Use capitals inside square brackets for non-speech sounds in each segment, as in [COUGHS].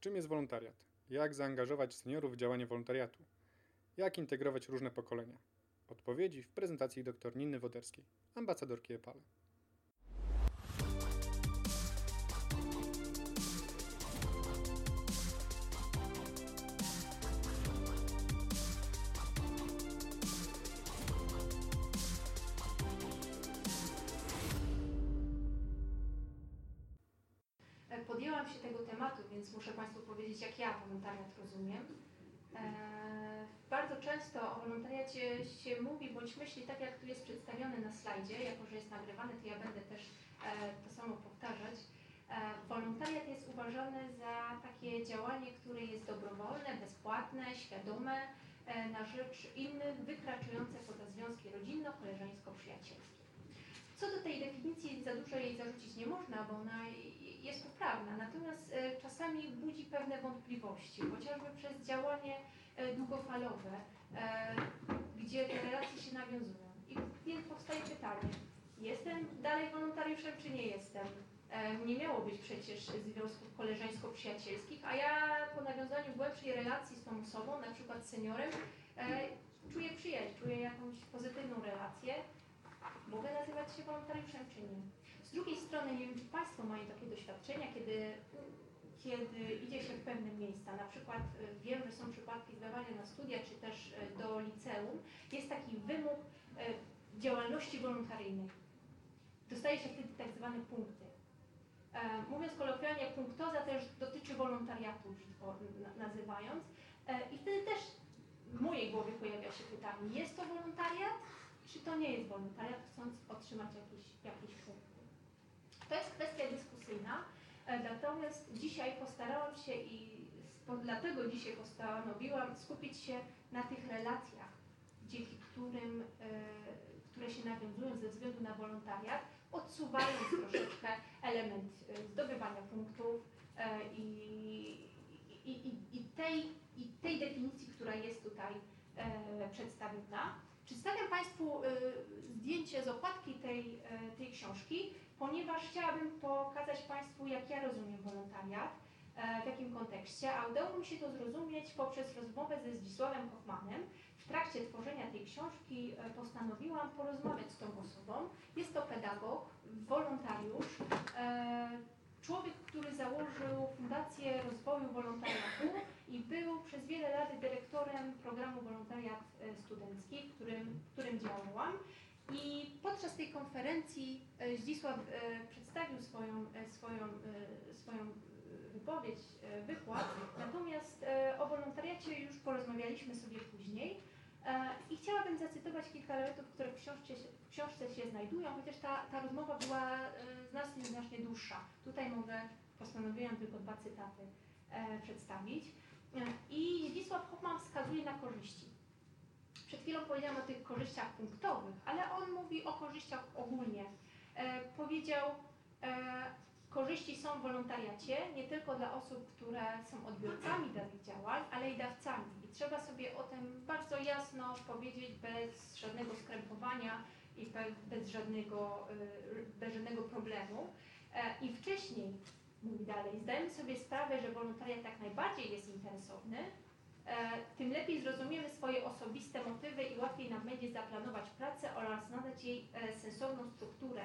Czym jest wolontariat? Jak zaangażować seniorów w działanie wolontariatu? Jak integrować różne pokolenia? Odpowiedzi w prezentacji dr Niny Woderskiej, ambasadorki EPALE. Ja wolontariat rozumiem. E, bardzo często o wolontariacie się mówi bądź myśli tak, jak tu jest przedstawione na slajdzie. Jako, że jest nagrywany, to ja będę też e, to samo powtarzać. E, wolontariat jest uważany za takie działanie, które jest dobrowolne, bezpłatne, świadome, na rzecz innych, wykraczające poza związki rodzinno-koleżeńsko-przyjacielskie. Co do tej definicji za dużo jej zarzucić nie można, bo ona jest poprawna, natomiast e, czasami budzi pewne wątpliwości, chociażby przez działanie e, długofalowe, e, gdzie te relacje się nawiązują. I więc powstaje pytanie, jestem dalej wolontariuszem, czy nie jestem? Nie miało być przecież związków koleżeńsko-przyjacielskich, a ja po nawiązaniu głębszej relacji z tą osobą, na przykład seniorem, czuję przyjaźń, czuję jakąś pozytywną relację. Mogę nazywać się wolontariuszem czy nie? Z drugiej strony, nie wiem, czy Państwo mają takie doświadczenia, kiedy, kiedy idzie się w pewne miejsca, na przykład y, wiem, że są przypadki zdawania na studia, czy też y, do liceum, jest taki wymóg y, działalności wolontaryjnej. Dostaje się wtedy tak zwane punkty. E, Mówiąc kolokwialnie, punktoza też dotyczy wolontariatu, nazywając. E, I wtedy też w mojej głowie pojawia się pytanie, jest to wolontariat, czy to nie jest wolontariat, chcąc otrzymać jakiś, jakiś punkt. To jest kwestia dyskusyjna, e, natomiast dzisiaj postarałam się i dlatego dzisiaj postanowiłam skupić się na tych relacjach, dzięki którym, e, które się nawiązują ze względu na wolontariat, odsuwając troszeczkę element e, zdobywania punktów i, i, i, i, tej, i tej definicji, która jest tutaj przedstawiona. Przedstawiam Państwu e, zdjęcie z okładki tej, e, tej książki, ponieważ chciałabym pokazać Państwu, jak ja rozumiem wolontariat, e, w jakim kontekście, a udało mi się to zrozumieć poprzez rozmowę ze Zdzisławem Hoffmanem. W trakcie tworzenia tej książki e, postanowiłam porozmawiać z tą osobą. Jest to pedagog, wolontariusz, e, człowiek, który założył Fundację Rozwoju Wolontariatu i był przez wiele lat dyrektorem programu Wolontariat e, Studencki, w którym, w którym działałam. I podczas tej konferencji e, Zdzisław e, przedstawił swoją, swoją, swoją wypowiedź, wykład, natomiast o wolontariacie już porozmawialiśmy sobie później. E, I chciałabym zacytować kilka elementów, które w książce, w książce się znajdują, chociaż ta, ta rozmowa była e, znacznie, znacznie dłuższa. Tutaj mogę, postanowiłam tylko dwa cytaty e, przedstawić. I Zdzisław Hoffman wskazuje na korzyści. Przed chwilą powiedziałam o tych korzyściach punktowych, ale on mówi o korzyściach ogólnie. Powiedział, korzyści są w wolontariacie nie tylko dla osób, które są odbiorcami danych działań, ale i dawcami. I trzeba sobie o tym bardzo jasno powiedzieć bez żadnego skrępowania i bez żadnego, y, bez żadnego problemu. E, I wcześniej, mówi dalej, zdajemy sobie sprawę, że wolontariat jak najbardziej jest interesowny, e, tym lepiej zrozumiemy swoje osobiste motywy i łatwiej nam będzie zaplanować pracę oraz nadać jej e, sensowną strukturę.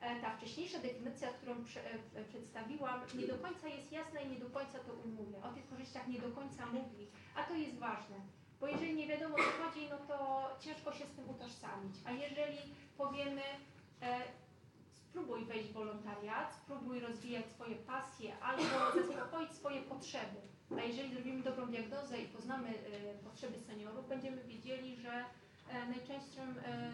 E, Ta wcześniejsza definicja, którą prze, e, przedstawiłam, nie do końca jest jasna i nie do końca to ujmuje. O tych korzyściach nie do końca mówi, a to jest ważne. Bo jeżeli nie wiadomo o co chodzi, no to ciężko się z tym utożsamić. A jeżeli powiemy, e, spróbuj wejść w wolontariat, spróbuj rozwijać swoje pasje albo [COUGHS] zaspokoić swoje potrzeby. A jeżeli zrobimy dobrą diagnozę i poznamy e, potrzeby seniorów, będziemy wiedzieli, że najczęstszym e,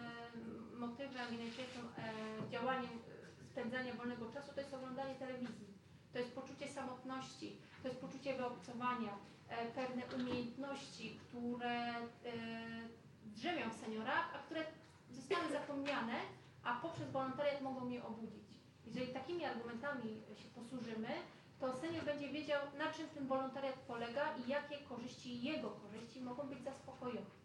motywem i najczęstszym e, działaniem e, spędzania wolnego czasu to jest oglądanie telewizji. To jest poczucie samotności, to jest poczucie wyobcowania, e, pewne umiejętności, które e, drzemią w seniorach, a które zostały zapomniane, a poprzez wolontariat mogą je obudzić. Jeżeli takimi argumentami się posłużymy, to senior będzie wiedział, na czym ten wolontariat polega i jakie korzyści, jego korzyści mogą być zaspokojone.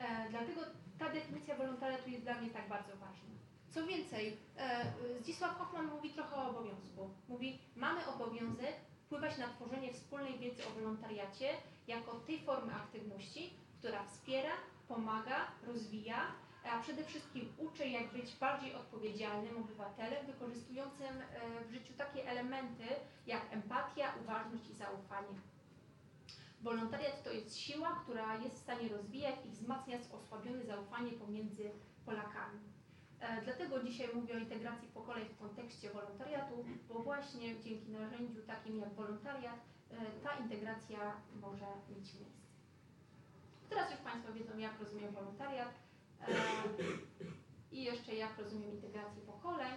E, dlatego ta definicja wolontariatu jest dla mnie tak bardzo ważna. Co więcej, e, Zdzisław Hoffman mówi trochę o obowiązku. Mówi, mamy obowiązek wpływać na tworzenie wspólnej wiedzy o wolontariacie jako tej formy aktywności, która wspiera, pomaga, rozwija, a przede wszystkim uczy, jak być bardziej odpowiedzialnym obywatelem, wykorzystującym e, w życiu takie elementy jak empatia, uważność i zaufanie. Wolontariat to jest siła, która jest w stanie rozwijać i wzmacniać osłabione zaufanie pomiędzy Polakami. E, Dlatego dzisiaj mówię o integracji pokoleń w kontekście wolontariatu, bo właśnie dzięki narzędziu takim jak wolontariat e, ta integracja może mieć miejsce. Teraz już Państwo wiedzą, jak rozumiem wolontariat e, i jeszcze jak rozumiem integrację pokoleń.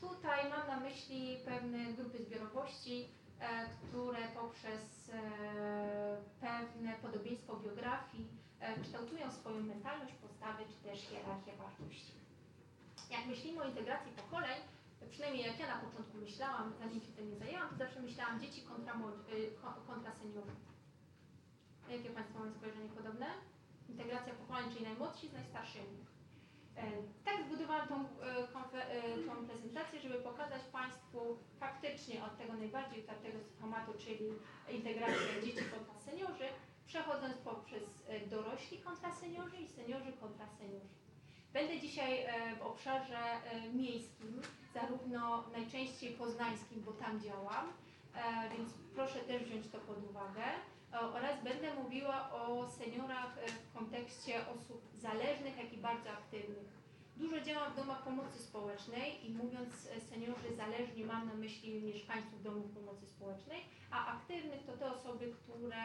Tutaj mam na myśli pewne grupy zbiorowości, które poprzez e, pewne podobieństwo biografii e, kształtują swoją mentalność, postawy czy też hierarchię wartości. Jak myślimy o integracji pokoleń, przynajmniej jak ja na początku myślałam, zanim się tym nie zajęłam, to zawsze myślałam dzieci kontra, y, ko- kontra seniorzy. Jakie Państwo mają spojrzenie podobne? Integracja pokoleń, czyli najmłodsi z narszarszymi. E, Tak zbudowałam tą, e, e, tą prezentację, żeby pokazać Państwu faktycznie od tego najbardziej utartego formatu, czyli integracja dzieci kontra seniorzy, przechodząc poprzez dorośli kontra seniorzy i seniorzy kontra seniorzy. Będę dzisiaj w obszarze miejskim, zarówno najczęściej poznańskim, bo tam działam, więc proszę też wziąć to pod uwagę. Oraz będę mówiła o seniorach e, w kontekście osób zależnych, jak i bardzo aktywnych. Dużo działam w domach pomocy społecznej i mówiąc e, seniorzy zależni mam na myśli mieszkańców domów pomocy społecznej, a aktywnych to te osoby, które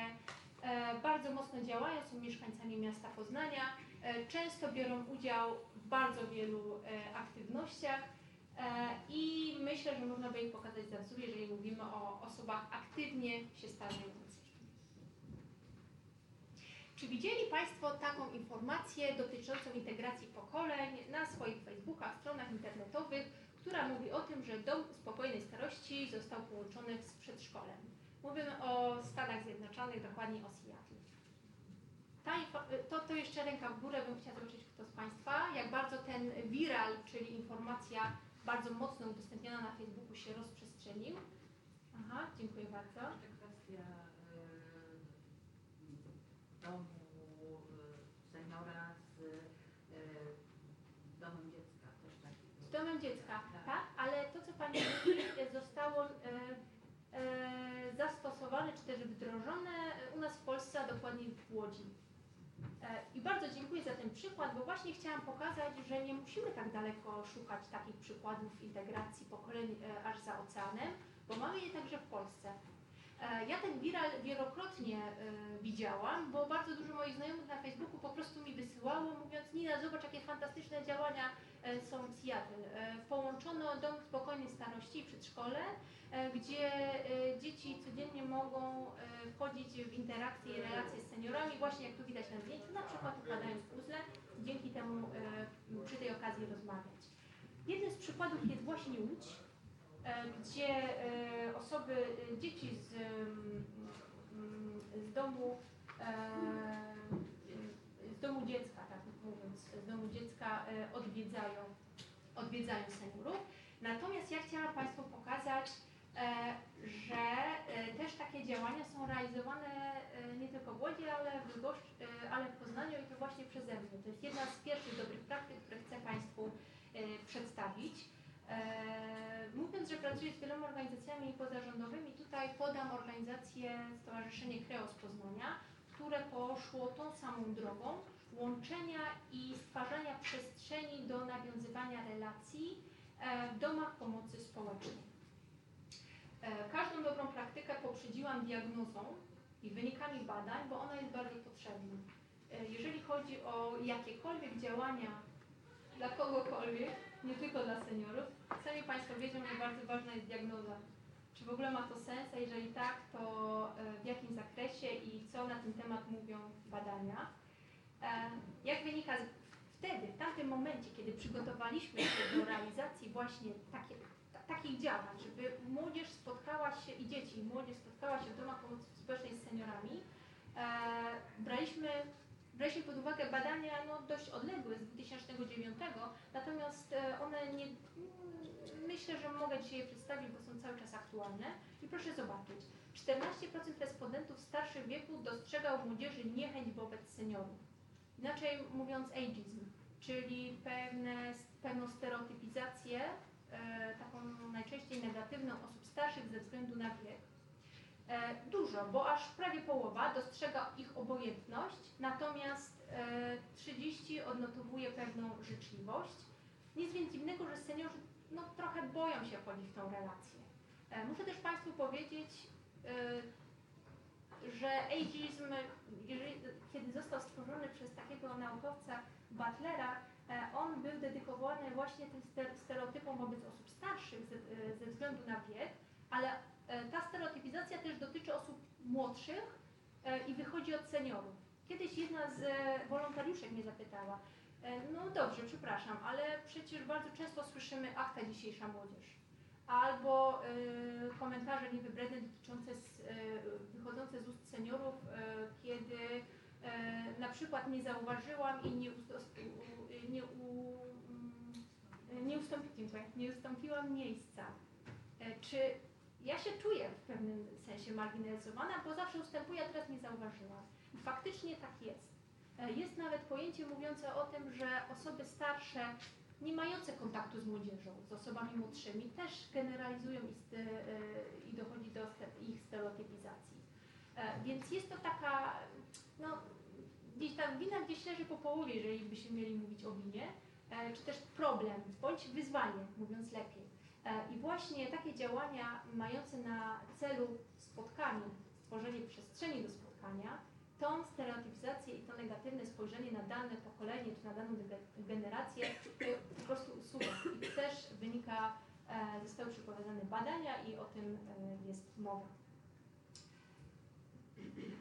e, bardzo mocno działają, są mieszkańcami miasta Poznania, często biorą udział w bardzo wielu aktywnościach i myślę, że można by ich pokazać za wzór, jeżeli mówimy o osobach aktywnie się starzejących. Czy widzieli Państwo taką informację dotyczącą integracji pokoleń na swoich Facebookach, stronach internetowych, która mówi o tym, że dom spokojnej starości został połączony z przedszkolem? Mówimy o Stanach Zjednoczonych, dokładnie o Seattle. To, to jeszcze ręka w górę, bym chciała zobaczyć kto z Państwa, jak bardzo ten viral, czyli informacja bardzo mocno udostępniona na Facebooku się rozprzestrzenił. Aha, dziękuję bardzo. Jeszcze kwestia y, domu seniora z y, domem dziecka też taki był. Z domem dziecka, Tak. tak? Ale to, co Pani mówi, zostało e, e, zastosowane, czy też wdrożone u nas w Polsce, a dokładnie w Łodzi. E, I bardzo dziękuję za ten przykład, bo właśnie chciałam pokazać, że nie musimy tak daleko szukać takich przykładów integracji pokoleń e, aż za oceanem, bo mamy je także w Polsce. E, Ja ten viral wielokrotnie e, widziałam, bo bardzo dużo moich znajomych na Facebooku po prostu mi wysyłało, mówiąc Nina, zobacz jakie fantastyczne działania e, są w Seattle. Połączono dom spokojnej starości i przedszkole, gdzie dzieci codziennie mogą wchodzić w interakcje i relacje z seniorami, właśnie jak tu widać na zdjęciu, na przykład układając puzzle, dzięki temu przy tej okazji rozmawiać. Jednym z przykładów jest właśnie Łódź, gdzie e, osoby, e, dzieci z, mm, mm, z domu e, z domu dziecka, tak mówiąc, z domu dziecka e, odwiedzają, odwiedzają seniorów. Natomiast ja chciałam Państwu pokazać, e, że e, też takie działania są realizowane e, nie tylko w Łodzi, ale w, e, ale w Poznaniu i to właśnie przeze mnie. To jest jedna z pierwszych dobrych praktyk, które chcę Państwu e, przedstawić. E, Mówiąc, że pracuję z wieloma organizacjami pozarządowymi, tutaj podam organizację Stowarzyszenie Kreo z Poznania, które poszło tą samą drogą łączenia i stwarzania przestrzeni do nawiązywania relacji e, w domach pomocy społecznej. E, Każdą dobrą praktykę poprzedziłam diagnozą i wynikami badań, bo ona jest bardzo potrzebna. Jeżeli chodzi o jakiekolwiek działania dla kogokolwiek, nie tylko dla seniorów, sami Państwo wiedzą, że bardzo ważna jest diagnoza. Czy w ogóle ma to sens, a jeżeli tak, to e, w jakim zakresie i co na ten temat mówią badania. E, Jak wynika wtedy, w tamtym momencie, kiedy przygotowaliśmy się do realizacji właśnie takie, ta, takich działań, żeby młodzież spotkała się i dzieci, i młodzież spotkała się w domach pomocy społecznej z seniorami, e, braliśmy, braliśmy pod uwagę badania no, dość odległe z 2009, natomiast e, one nie, myślę, że mogę dzisiaj je przedstawić, bo są cały czas aktualne. I proszę zobaczyć. 14% respondentów starszych wieku dostrzegał w młodzieży niechęć wobec seniorów. Inaczej mówiąc ageism, czyli pewne, pewną stereotypizację, e, taką najczęściej negatywną osób starszych ze względu na wiek. E, dużo, bo aż prawie połowa dostrzega ich obojętność, natomiast e, 30 odnotowuje pewną życzliwość. Nic więc dziwnego, że seniorzy no, trochę boją się wchodzić w tą relację. E, muszę też Państwu powiedzieć, e, że ageism, kiedy został stworzony przez takiego naukowca Butlera, e, on był dedykowany właśnie tym ster- stereotypom wobec osób starszych e, ze względu na wiek, ale e, ta stereotypizacja też dotyczy osób młodszych e, i wychodzi od seniorów. Kiedyś jedna z e, wolontariuszek mnie zapytała, e, no dobrze, przepraszam, ale przecież bardzo często słyszymy akta dzisiejsza młodzież. Albo komentarze niewybredne dotyczące wychodzące z ust seniorów, kiedy na przykład nie zauważyłam i nie, nie, u, mm, nie, ustąpi, dziękuję, nie ustąpiłam miejsca. Czy ja się czuję w pewnym sensie marginalizowana, bo zawsze ustępuję, a teraz nie zauważyłam. Faktycznie tak jest. E, Jest nawet pojęcie mówiące o tym, że osoby starsze, nie mające kontaktu z młodzieżą, z osobami młodszymi, też generalizują i, e, dochodzi do ich stereotypizacji. E, Więc jest to taka, no, gdzieś ta wina gdzieś leży po połowie, jeżeli byśmy mieli mówić o winie, czy też problem, bądź wyzwanie, mówiąc lepiej. E, I właśnie takie działania mające na celu spotkanie, stworzenie przestrzeni do spotkania, tą stereotypizację i to negatywne spojrzenie na dane pokolenie czy na daną ge- generację po prostu usuwa. I też wynika, e, zostały przeprowadzone badania i o tym e, jest mowa.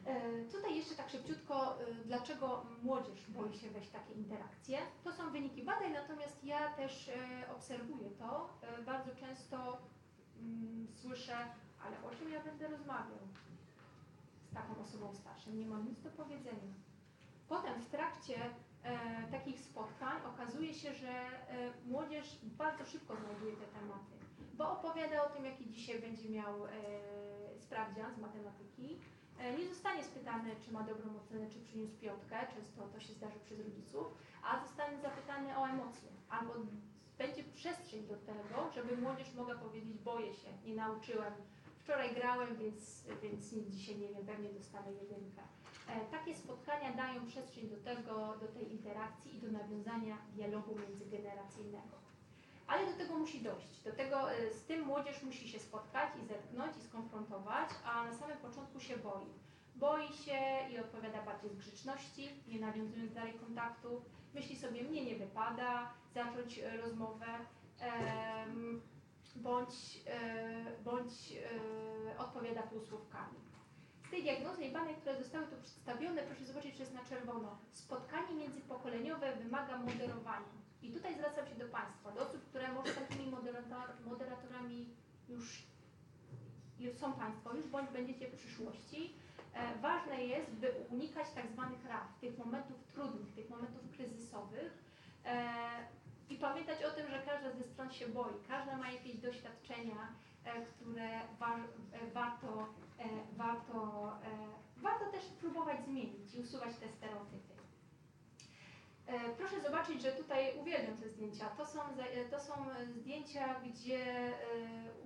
E, Tutaj jeszcze tak szybciutko, e, dlaczego młodzież boi się wejść w takie interakcje. To są wyniki badań, natomiast ja też e, obserwuję to. Bardzo często mm, słyszę, ale o czym ja będę rozmawiał z taką osobą starszą? Nie mam nic do powiedzenia. Potem w trakcie takich spotkań okazuje się, że młodzież bardzo szybko znajduje te tematy, bo opowiada o tym, jaki dzisiaj będzie miał sprawdzian z matematyki. E, nie zostanie spytany, czy ma dobrą ocenę, czy przyniósł piątkę, często to się zdarzy przez rodziców, a zostanie zapytany o emocje, albo będzie przestrzeń do tego, żeby młodzież mogła powiedzieć, boję się, nie nauczyłem, wczoraj grałem, więc, więc nic dzisiaj nie wiem, pewnie dostanę jedynkę. E, Takie spotkania dają przestrzeń do tego, do tej interakcji i do nawiązania dialogu międzygeneracyjnego. Ale do tego musi dojść. Do tego e, z tym młodzież musi się spotkać i zetknąć i skonfrontować, a na samym początku się boi. Boi się i odpowiada bardziej z grzeczności, nie nawiązując dalej kontaktu. Myśli sobie, mnie nie wypada zacząć e, rozmowę, bądź, e, bądź odpowiada półsłówkami. Z tej diagnozy i badań, które zostały tu przedstawione, proszę zobaczyć, że jest na czerwono. Spotkanie międzypokoleniowe wymaga moderowania. I tutaj zwracam się do Państwa, do osób, które może takimi moderator, moderatorami już, są Państwo, już bądź będziecie w przyszłości. E, ważne jest, by unikać tak zwanych raf, tych momentów trudnych, tych momentów kryzysowych. E, I pamiętać o tym, że każda ze stron się boi, każda ma jakieś doświadczenia, e, które wa, warto, warto, warto też próbować zmienić i usuwać te stereotypy. E, Proszę zobaczyć, że tutaj uwielbiam te zdjęcia. To są, e, to są e, zdjęcia, gdzie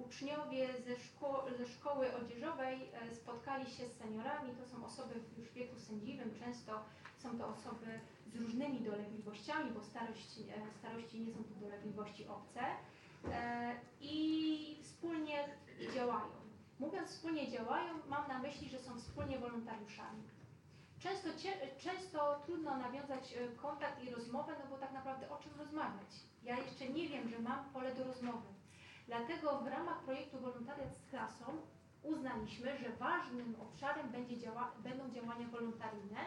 uczniowie ze, szko ze szkoły odzieżowej spotkali się z seniorami. To są osoby w już wieku sędziwym. Często są to osoby z różnymi dolegliwościami, bo starość, e, starości nie są to dolegliwości obce. I wspólnie działają. Mówiąc wspólnie działają, mam na myśli, że są wspólnie wolontariuszami. Często, często trudno nawiązać e, kontakt i rozmowę, no bo tak naprawdę o czym rozmawiać? Ja jeszcze nie wiem, że mam pole do rozmowy. Dlatego w ramach projektu Wolontariat z klasą uznaliśmy, że ważnym obszarem będzie działa, będą działania wolontaryjne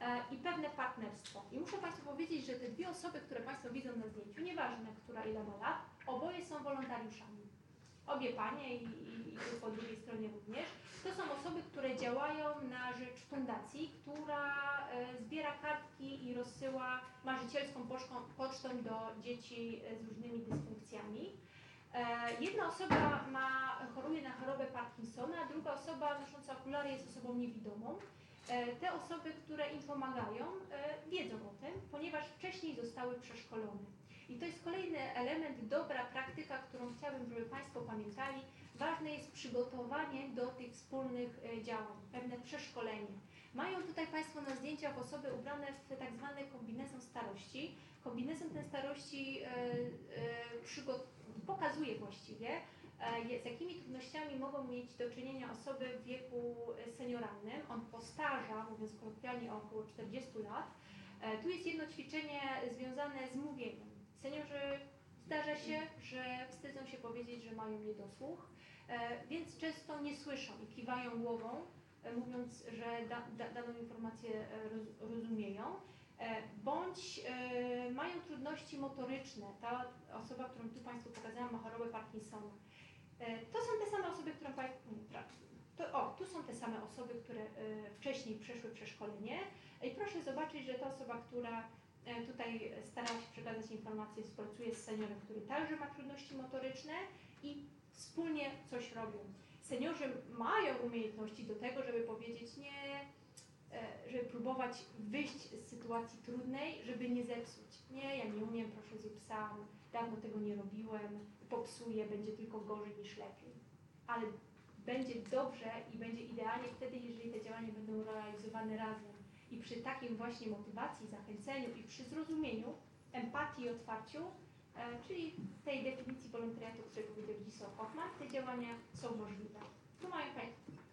e, i pewne partnerstwo. I muszę Państwu powiedzieć, że te dwie osoby, które Państwo widzą na zdjęciu, nieważne która ile ma lat, oboje są wolontariuszami. Obie panie i, i, i po drugiej stronie również. To są osoby, które działają na rzecz fundacji, która e, zbiera kartki i rozsyła marzycielską pocztą, pocztą do dzieci e, z różnymi dysfunkcjami. E, Jedna osoba ma, choruje na chorobę Parkinsona, druga osoba nosząca okulary jest osobą niewidomą. Te osoby, które im pomagają, wiedzą o tym, ponieważ wcześniej zostały przeszkolone. I to jest kolejny element, dobra praktyka, którą chciałabym, żeby Państwo pamiętali. Ważne jest przygotowanie do tych wspólnych e, działań, pewne przeszkolenie. Mają tutaj Państwo na zdjęciach osoby ubrane w tak zwany kombinezon starości. Kombinezon ten starości e, e, pokazuje właściwie, z jakimi trudnościami mogą mieć do czynienia osoby w wieku senioralnym. On postarza, mówiąc kolokwialnie, około 40 lat. Tu jest jedno ćwiczenie związane z mówieniem. Seniorzy zdarza się, że wstydzą się powiedzieć, że mają niedosłuch, e, więc często nie słyszą i kiwają głową, e, mówiąc, że da, da, daną informację e, roz, rozumieją. Bądź mają trudności motoryczne. Ta osoba, którą tu Państwu pokazałam, ma chorobę Parkinsona. To są te same osoby, które. To, o, tu są te same osoby, które wcześniej przeszły przeszkolenie. I proszę zobaczyć, że ta osoba, która tutaj starała się przekazać informacje, współpracuje z seniorem, który także ma trudności motoryczne i wspólnie coś robią. Seniorzy mają umiejętności do tego, żeby powiedzieć nie, e, żeby próbować wyjść z sytuacji trudnej, żeby nie zepsuć. Nie, ja nie umiem, proszę zrób sam, dawno tego nie robiłem, popsuję, będzie tylko gorzej niż lepiej. Ale będzie dobrze i będzie idealnie wtedy, jeżeli te działania będą realizowane razem. I przy takim właśnie motywacji, zachęceniu i przy zrozumieniu, empatii i otwarciu, e, czyli tej definicji wolontariatu, o której powiedział Gisław Hoffman, te działania są możliwe. Tu mają,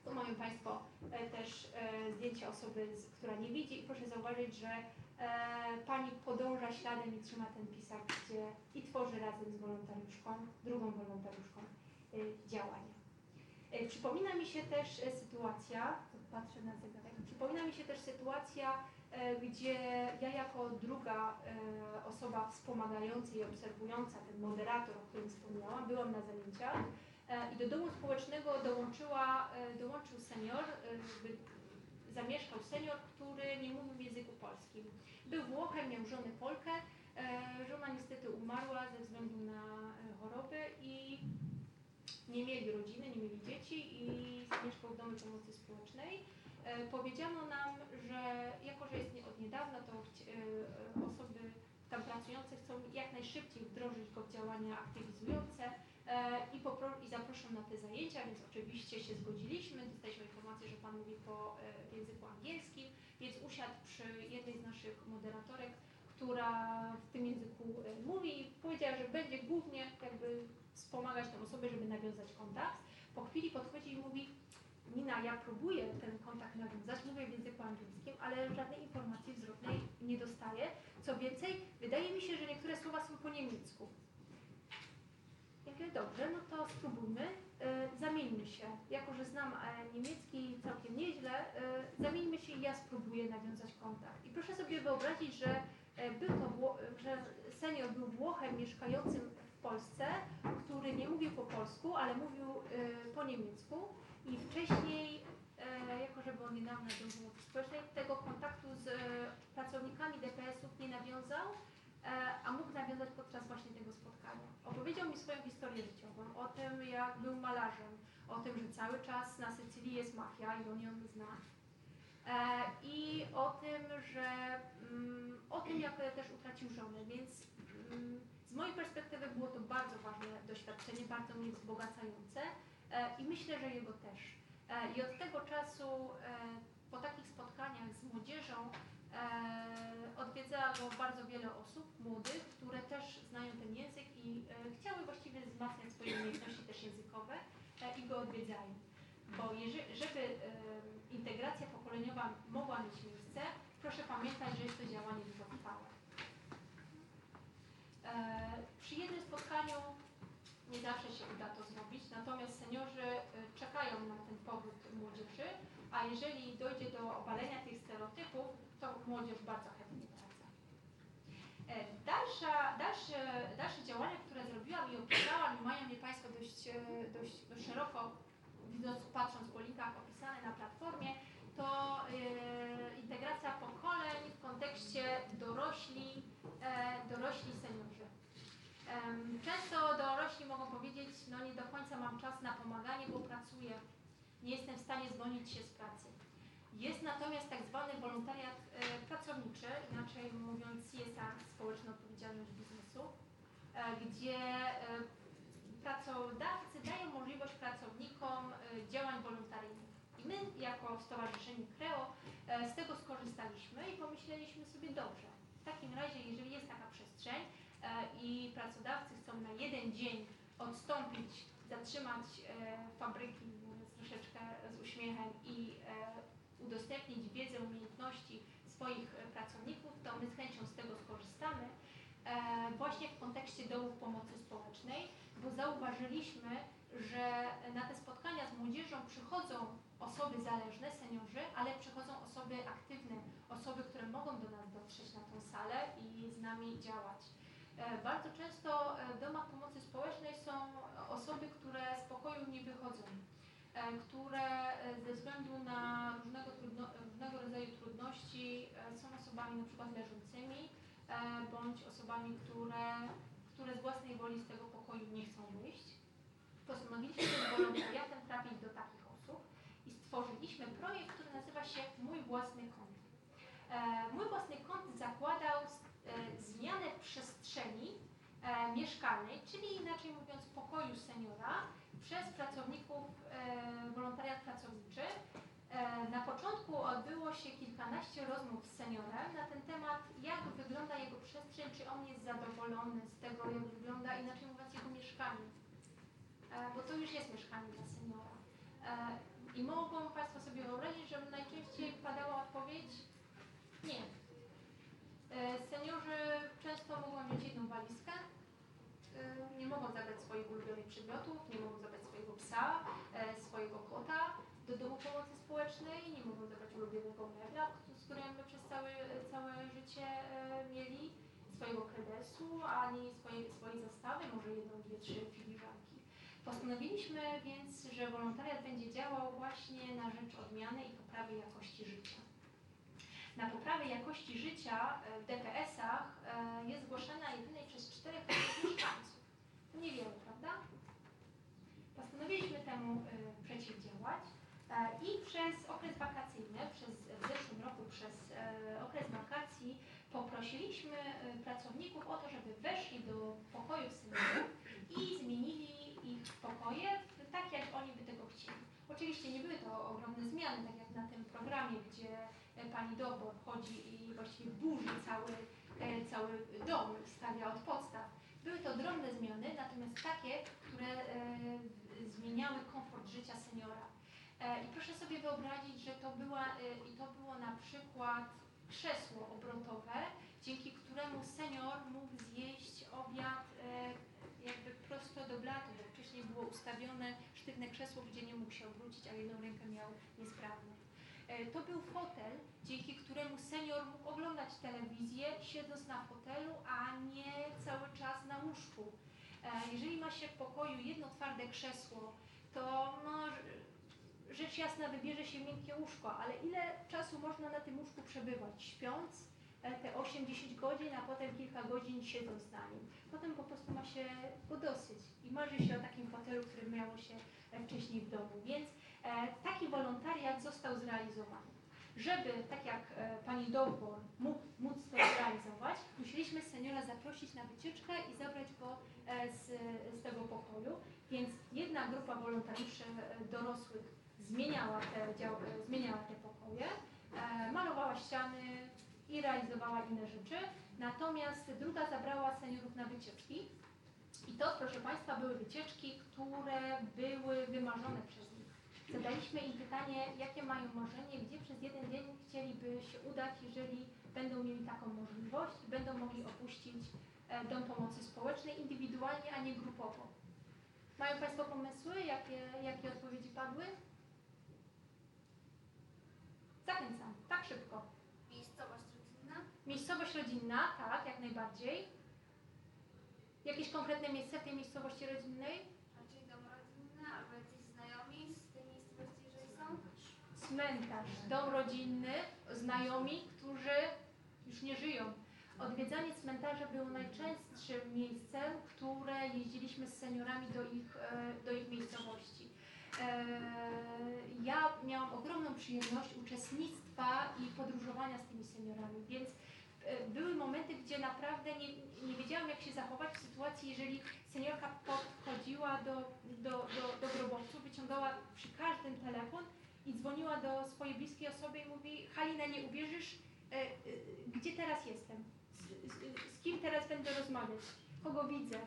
tu mają Państwo e, też e, zdjęcie osoby, która nie widzi i proszę zauważyć, że Pani podąża śladem i trzyma ten pisak, gdzie i tworzy razem z wolontariuszką, drugą wolontariuszką działania. Przypomina mi się też sytuacja, patrzę na zegarek, przypomina mi się też sytuacja, e, gdzie ja jako druga e, osoba wspomagająca i obserwująca, ten moderator, o którym wspomniałam, byłam na zajęciach e, i do domu społecznego dołączyła, dołączył senior, zamieszkał senior, który nie mówił w języku polskim. Był Włochem, miał żonę Polkę, żona niestety umarła ze względu na chorobę i nie mieli rodziny, nie mieli dzieci i mieszkał w domu pomocy społecznej. E, powiedziano nam, że jako, że jest od niedawna, to e, osoby tam pracujące chcą jak najszybciej wdrożyć go w działania aktywizujące e, i, i zaproszą na te zajęcia, więc oczywiście się zgodziliśmy. Dostaliśmy informację, że Pan mówi po języku angielskim, więc usiadł przy jednej z naszych moderatorek, która w tym języku e, mówi powiedziała, że będzie głównie jakby wspomagać tę osobę, żeby nawiązać kontakt. Po chwili podchodzi i mówi, Nina, ja próbuję ten kontakt nawiązać, mówię w języku angielskim, ale żadnej informacji zwrotnej nie dostaję. Co więcej, wydaje mi się, że niektóre słowa są po niemiecku. Ja mówię, dobrze, no to spróbujmy, e, zamieńmy się. Jako, że znam e, niemiecki całkiem nieźle, e, zamieńmy się i ja spróbuję nawiązać kontakt. I proszę sobie wyobrazić, że był to, że senior był Włochem mieszkającym w Polsce, który nie mówił po polsku, ale mówił e, po niemiecku i wcześniej, e, jako że był niedawno w pomocy społecznej, tego kontaktu z e, pracownikami DPS-ów nie nawiązał, e, a mógł nawiązać podczas właśnie tego spotkania. Opowiedział mi swoją historię życiową, o tym jak był malarzem, o tym, że cały czas na Sycylii jest mafia i on ją zna. E, I o tym, że mm, o tym, jak też utracił żonę, więc mm, z mojej perspektywy było to bardzo ważne doświadczenie, bardzo mnie wzbogacające e, i myślę, że jego też. E, I od tego czasu po takich spotkaniach z młodzieżą odwiedza go bardzo wiele osób młodych, które też znają ten język i chciały właściwie wzmacniać swoje umiejętności też językowe i go odwiedzają. Bo żeby integracja pokoleniowa mogła mieć miejsce, proszę pamiętać, że jest to działanie długotrwałe. E, przy jednym spotkaniu nie zawsze się uda to zrobić, natomiast seniorzy e, czekają na ten powrót młodzieży, a jeżeli dojdzie do obalenia tych stereotypów, to młodzież bardzo chętnie wraca. E, Dalsza, dalsze, dalsze działania, które zrobiłam i opisałam, mają je Państwo dość, dość szeroko, patrząc po linkach opisane na platformie, to e, integracja pokoleń w kontekście dorośli, e, dorośli seniorzy. Często dorośli dorośli mogą powiedzieć, no nie do końca mam czas na pomaganie, bo pracuję, nie jestem w stanie zwolnić się z pracy. Jest natomiast tak zwany wolontariat e, pracowniczy, inaczej mówiąc CSR, społeczna odpowiedzialność biznesu, e, gdzie e, pracodawcy dają możliwość pracownikom e, działań wolontaryjnych. I my jako Stowarzyszenie Kreo e, z tego skorzystaliśmy i pomyśleliśmy sobie dobrze. W takim razie, jeżeli jest taka przestrzeń e, i pracodawcy chcą na jeden dzień odstąpić, zatrzymać fabryki, troszeczkę z uśmiechem i udostępnić wiedzę, umiejętności swoich pracowników, to my z chęcią z tego skorzystamy. Właśnie w kontekście dołów pomocy społecznej, bo zauważyliśmy, że na te spotkania z młodzieżą przychodzą osoby zależne, seniorzy, ale przychodzą osoby aktywne, osoby, które mogą do nas dotrzeć na tą salę i z nami działać. E, Bardzo często e, w domach pomocy społecznej są osoby, które z pokoju nie wychodzą, e, które e, ze względu na różnego, trudno, różnego rodzaju trudności e, są osobami na przykład leżącymi, e, bądź osobami, które, które z własnej woli z tego pokoju nie chcą wyjść. Postanowiliśmy z wolontariatem trafić do takich osób i stworzyliśmy projekt, który nazywa się Mój własny kąt. E, Mój własny kąt zakładał e, zmianę przestrzeni e, mieszkalnej, czyli inaczej mówiąc pokoju seniora przez pracowników e, wolontariat pracowniczy. E, Na początku się kilkanaście rozmów z seniorem na ten temat, jak wygląda jego przestrzeń, czy on jest zadowolony z tego, jak wygląda, inaczej mówiąc, jego mieszkanie. Bo to już jest mieszkanie dla seniora. E, I mogą Państwo sobie wyobrazić, że najczęściej padała odpowiedź nie. E, Seniorzy często mogą mieć jedną walizkę, e, nie mogą zabrać swoich ulubionych przedmiotów, nie mogą zabrać swojego psa, swojego kota do domu pomocy społecznej, nie mogą zabrać ulubionego mebla, z którym przez całe, całe życie e, mieli, swojego kredesu, ani swojej, swojej zastawy, może jedną, dwie, trzy filiżanki. Postanowiliśmy więc, że wolontariat będzie działał właśnie na rzecz odmiany i poprawy jakości życia. Na poprawę jakości życia e, w DPS-ach e, jest zgłaszana jedynie przez 4 mieszkańców. To niewiele, prawda? Postanowiliśmy temu przeciwdziałać i przez okres wakacyjny, przez, w zeszłym roku przez e, okres wakacji poprosiliśmy e, pracowników o to, żeby weszli do pokojów seniorów i zmienili ich pokoje tak, jak oni by tego chcieli. Oczywiście nie były to ogromne zmiany, tak jak na tym programie, gdzie e, pani Dobor wchodzi i właściwie burzy cały, e, cały dom i stawia od podstaw. Były to drobne zmiany, natomiast takie, które e, zmieniały komfort życia seniora. E, I proszę sobie wyobrazić, że to, była, e, i to było na przykład krzesło obrotowe, dzięki któremu senior mógł zjeść obiad e, jakby prosto do blatu, bo wcześniej było ustawione sztywne krzesło, gdzie nie mógł się obrócić, a jedną rękę miał niesprawną. E, To był fotel, dzięki któremu senior mógł oglądać telewizję siedząc na fotelu, a nie cały czas na łóżku. E, Jeżeli ma się w pokoju jedno twarde krzesło, to no, rzecz jasna wybierze się miękkie łóżko, ale ile czasu można na tym łóżku przebywać? Śpiąc e, te 8-10 godzin, a potem kilka godzin siedząc na nim. Potem po prostu ma się go dosyć i marzy się o takim fotelu, który miało się e, wcześniej w domu. Więc e, taki wolontariat został zrealizowany. Żeby, tak jak pani Dowbor, mógł, móc to zrealizować, musieliśmy seniora zaprosić na wycieczkę i zabrać go z, z tego pokoju. Więc jedna grupa wolontariuszy dorosłych zmieniała te, dział, e, zmieniała te pokoje, e, malowała ściany i realizowała inne rzeczy. Natomiast druga zabrała seniorów na wycieczki. I to, proszę Państwa, były wycieczki, które były wymarzone przez nich. Zadaliśmy im pytanie, jakie mają marzenie, gdzie przez jeden dzień chcieliby się udać, jeżeli będą mieli taką możliwość i będą mogli opuścić e, dom pomocy społecznej indywidualnie, a nie grupowo. Mają Państwo pomysły, jakie, jakie odpowiedzi padły? Zachęcam, tak szybko. Miejscowość rodzinna, Miejscowość rodzinna, tak, jak najbardziej. Jakieś konkretne miejsce w tej miejscowości rodzinnej? raczej dom rodzinny, albo jacyś znajomi z tej miejscowości, jeżeli są. Cmentarz, dom rodzinny, znajomi, którzy już nie żyją. Odwiedzanie cmentarza było najczęstszym miejscem, które jeździliśmy z seniorami do ich, e, do ich miejscowości. E, Ja miałam ogromną przyjemność uczestnictwa i podróżowania z tymi seniorami, więc e, były momenty, gdzie naprawdę nie, nie wiedziałam, jak się zachować w sytuacji, jeżeli seniorka podchodziła do, do, do, do grobowców, wyciągała przy każdym telefon i dzwoniła do swojej bliskiej osoby i mówi Halina, nie uwierzysz, e, gdzie teraz jestem, z, z, z kim teraz będę rozmawiać, kogo widzę.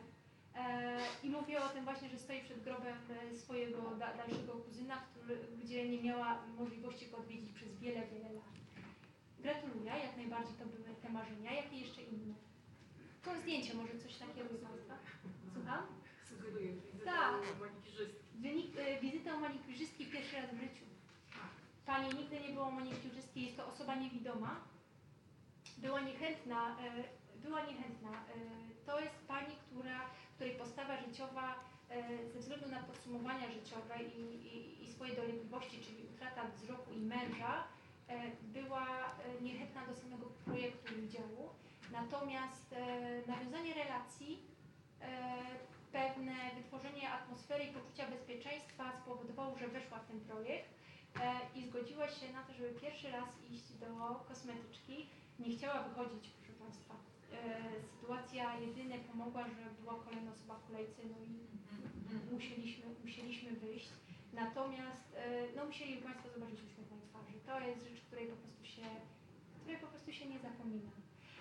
E, I mówiła o tym właśnie, że stoi przed grobem e, swojego da, dalszego kuzyna, który, gdzie nie miała możliwości go odwiedzić przez wiele, wiele lat. Gratuluję, jak najbardziej to były te marzenia. Jakie jeszcze inne? To zdjęcie, może coś takiego z Państwa? Słucham? Sugeruję wizytę Tak. u manikirzystki. Wynik, e, wizyta u manikurzystki pierwszy raz w życiu. Pani nigdy nie była u manikurzystki, jest to osoba niewidoma. Była niechętna, była niechętna. To jest pani, która, której postawa życiowa e, ze względu na podsumowania życiowe i, i, i swoje dolegliwości, czyli utrata wzroku i męża, e, była e, niechętna do samego projektu i udziału. Natomiast nawiązanie relacji, pewne wytworzenie atmosfery i poczucia bezpieczeństwa spowodowało, że weszła w ten projekt i zgodziła się na to, żeby pierwszy raz iść do kosmetyczki. Nie chciała wychodzić, proszę Państwa. E, sytuacja jedynie pomogła, że była kolejna osoba w kolejce, no i musieliśmy, musieliśmy wyjść. Natomiast e, no, musieli Państwo zobaczyć uśmiech na twarzy. To jest rzecz, której po prostu się, której po prostu się nie zapomina.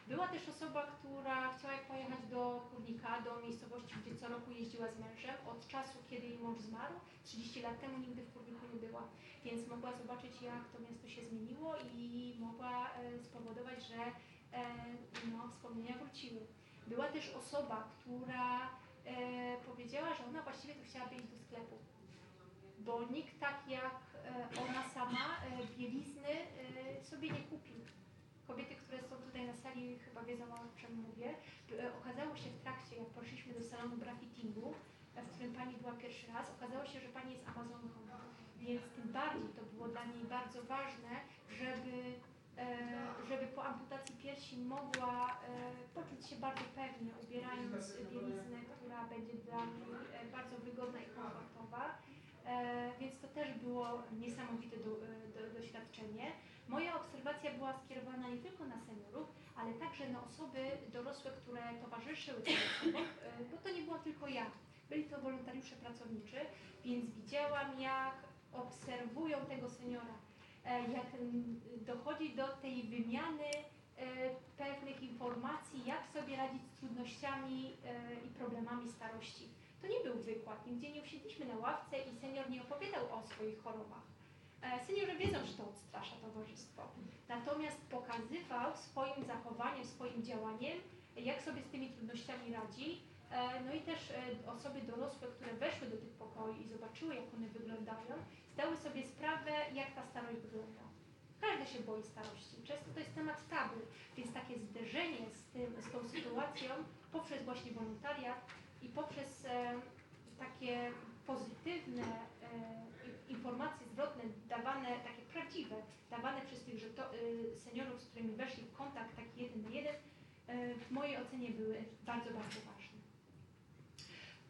Była też osoba, która chciała pojechać do Kurnika, do miejscowości, gdzie co roku jeździła z mężem. Od czasu, kiedy jej mąż zmarł, 30 lat temu nigdy w Kurniku nie była, więc mogła zobaczyć, jak to miasto się zmieniło i mogła e, spowodować, że no, wspomnienia wróciły. Była też osoba, która e, powiedziała, że ona właściwie to chciałaby do sklepu, bo nikt tak jak e, ona sama e, bielizny e, sobie nie kupił. Kobiety, które są tutaj na sali chyba wiedzą o czym mówię. E, Okazało się w trakcie, jak poszliśmy do salonu brafittingu, e, w którym pani była pierwszy raz, okazało się, że pani jest Amazonką. Więc tym bardziej to było dla niej bardzo ważne, żeby, e, żeby po amputacji piersi mogła e, poczuć się bardzo pewnie, ubierając bieliznę, która będzie dla niej e, bardzo wygodna i komfortowa. E, więc to też było niesamowite do, e, do, doświadczenie. Moja obserwacja była skierowana nie tylko na seniorów, ale także na osoby dorosłe, które towarzyszyły tym osobom, e, bo to nie była tylko ja. Byli to wolontariusze pracowniczy, więc widziałam, jak obserwują tego seniora, e, jak mm, dochodzi do tej wymiany e, pewnych informacji, jak sobie radzić z trudnościami e, i problemami starości. To nie był wykład, nigdzie nie usiedliśmy na ławce i senior nie opowiadał o swoich chorobach. E, Seniorzy wiedzą, że to odstrasza towarzystwo. Natomiast pokazywał swoim zachowaniem, swoim działaniem, jak sobie z tymi trudnościami radzi. E, No i też e, osoby dorosłe, które weszły do tych pokoi i zobaczyły, jak one wyglądają, zdały sobie sprawę, jak ta starość wygląda. Każdy się boi starości. Często to jest temat tabu, więc takie zderzenie z, tym, z tą sytuacją poprzez właśnie wolontariat i poprzez e, takie pozytywne e, informacje zwrotne, dawane, takie prawdziwe, dawane przez tych że to, y, seniorów, z którymi weszli w kontakt taki jeden na jeden, e, w mojej ocenie były bardzo, bardzo ważne.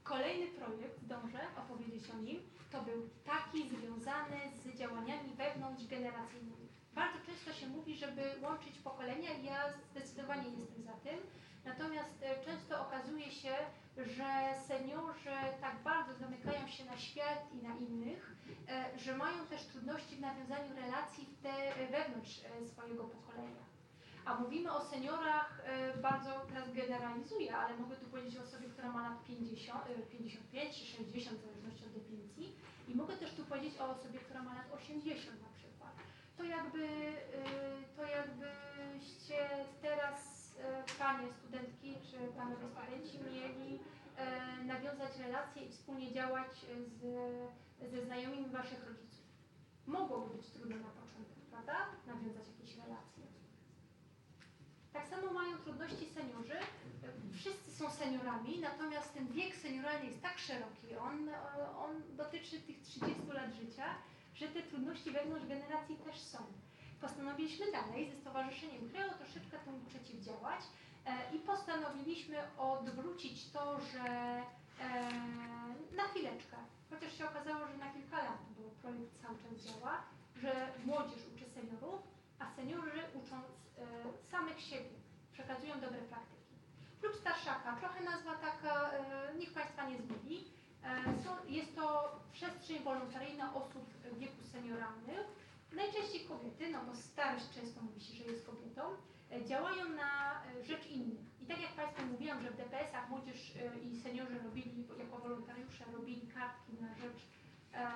Kolejny projekt, zdążę opowiedzieć o nim, to był taki związany z działaniami wewnątrzgeneracyjnymi. Bardzo często się mówi, żeby łączyć pokolenia i ja zdecydowanie jestem za tym. Natomiast e, często okazuje się, że seniorzy tak bardzo zamykają się na świat i na innych, e, że mają też trudności w nawiązaniu relacji te, e, wewnątrz swojego pokolenia. A mówimy o seniorach, e, bardzo teraz generalizuję, ale mogę tu powiedzieć o osobie, która ma lat 50, e, 55 czy 60 w zależności od definicji. I mogę też tu powiedzieć o osobie, która ma lat 80 na przykład. To jakby, e, to jakbyście teraz e, panie studentki czy panowie studenci mieli e, nawiązać relacje i wspólnie działać z, ze znajomymi waszych rodziców. Mogłoby być trudno na początek, prawda? Nawiązać jakieś relacje. Tak samo mają trudności seniorzy. Wszyscy są seniorami, natomiast ten wiek senioralny jest tak szeroki, on, on dotyczy tych 30 lat życia, że te trudności wewnątrz generacji też są. postanowiliśmy dalej ze Stowarzyszeniem Kreo troszeczkę temu przeciwdziałać e, i postanowiliśmy odwrócić to, że e, na chwileczkę, chociaż się okazało, że na kilka lat, bo projekt cały czas działa, że młodzież uczy seniorów, a seniorzy ucząc e, samych siebie przekazują dobre praktyki. Klub Starszaka, trochę nazwa taka, e, niech Państwa nie zgubi. E, jest to przestrzeń wolontaryjna osób w wieku senioralnych, najczęściej kobiety, no bo starość często mówi się, że jest kobietą, e, działają na e, rzecz innych. I tak jak Państwu mówiłam, że w DPS-ach młodzież e, i seniorzy robili, jako wolontariusze robili kartki na rzecz e,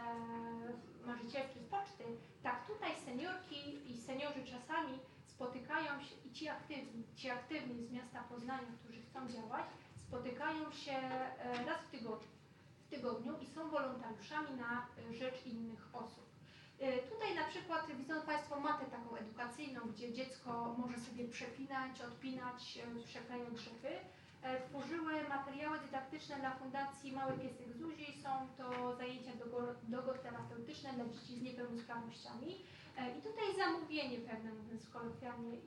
marzycielki z poczty, tak tutaj seniorki i seniorzy czasami spotykają się i ci aktywni, ci aktywni z miasta Poznania, którzy chcą działać, spotykają się e, raz w tygodniu, w tygodniu i są wolontariuszami na e, rzecz innych osób. E, Tutaj na przykład widzą Państwo matę taką edukacyjną, gdzie dziecko może sobie przepinać, odpinać, przeklejać drzewy. E, Tworzyły materiały dydaktyczne dla Fundacji Mały Piesek Zuzi. Są to zajęcia dogo- logoterapeutyczne dla dzieci z niepełnosprawnościami. E, I tutaj zamówienie pewne, mówiąc kolokwialnie,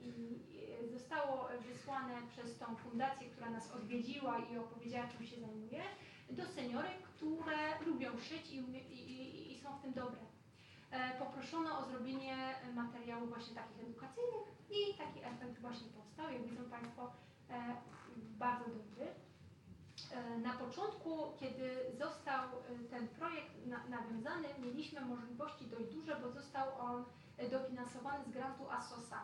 zostało wysłane przez tą fundację, która nas odwiedziła i opowiedziała, czym się zajmuje, do seniorek, które lubią szyć i, i, i, są w tym dobre. E, Poproszono o zrobienie materiałów właśnie takich edukacyjnych i taki efekt właśnie powstał, jak widzą Państwo, e, bardzo dobry. Na początku, kiedy został ten projekt na, nawiązany, mieliśmy możliwości dość duże, bo został on dofinansowany z grantu ASOSA.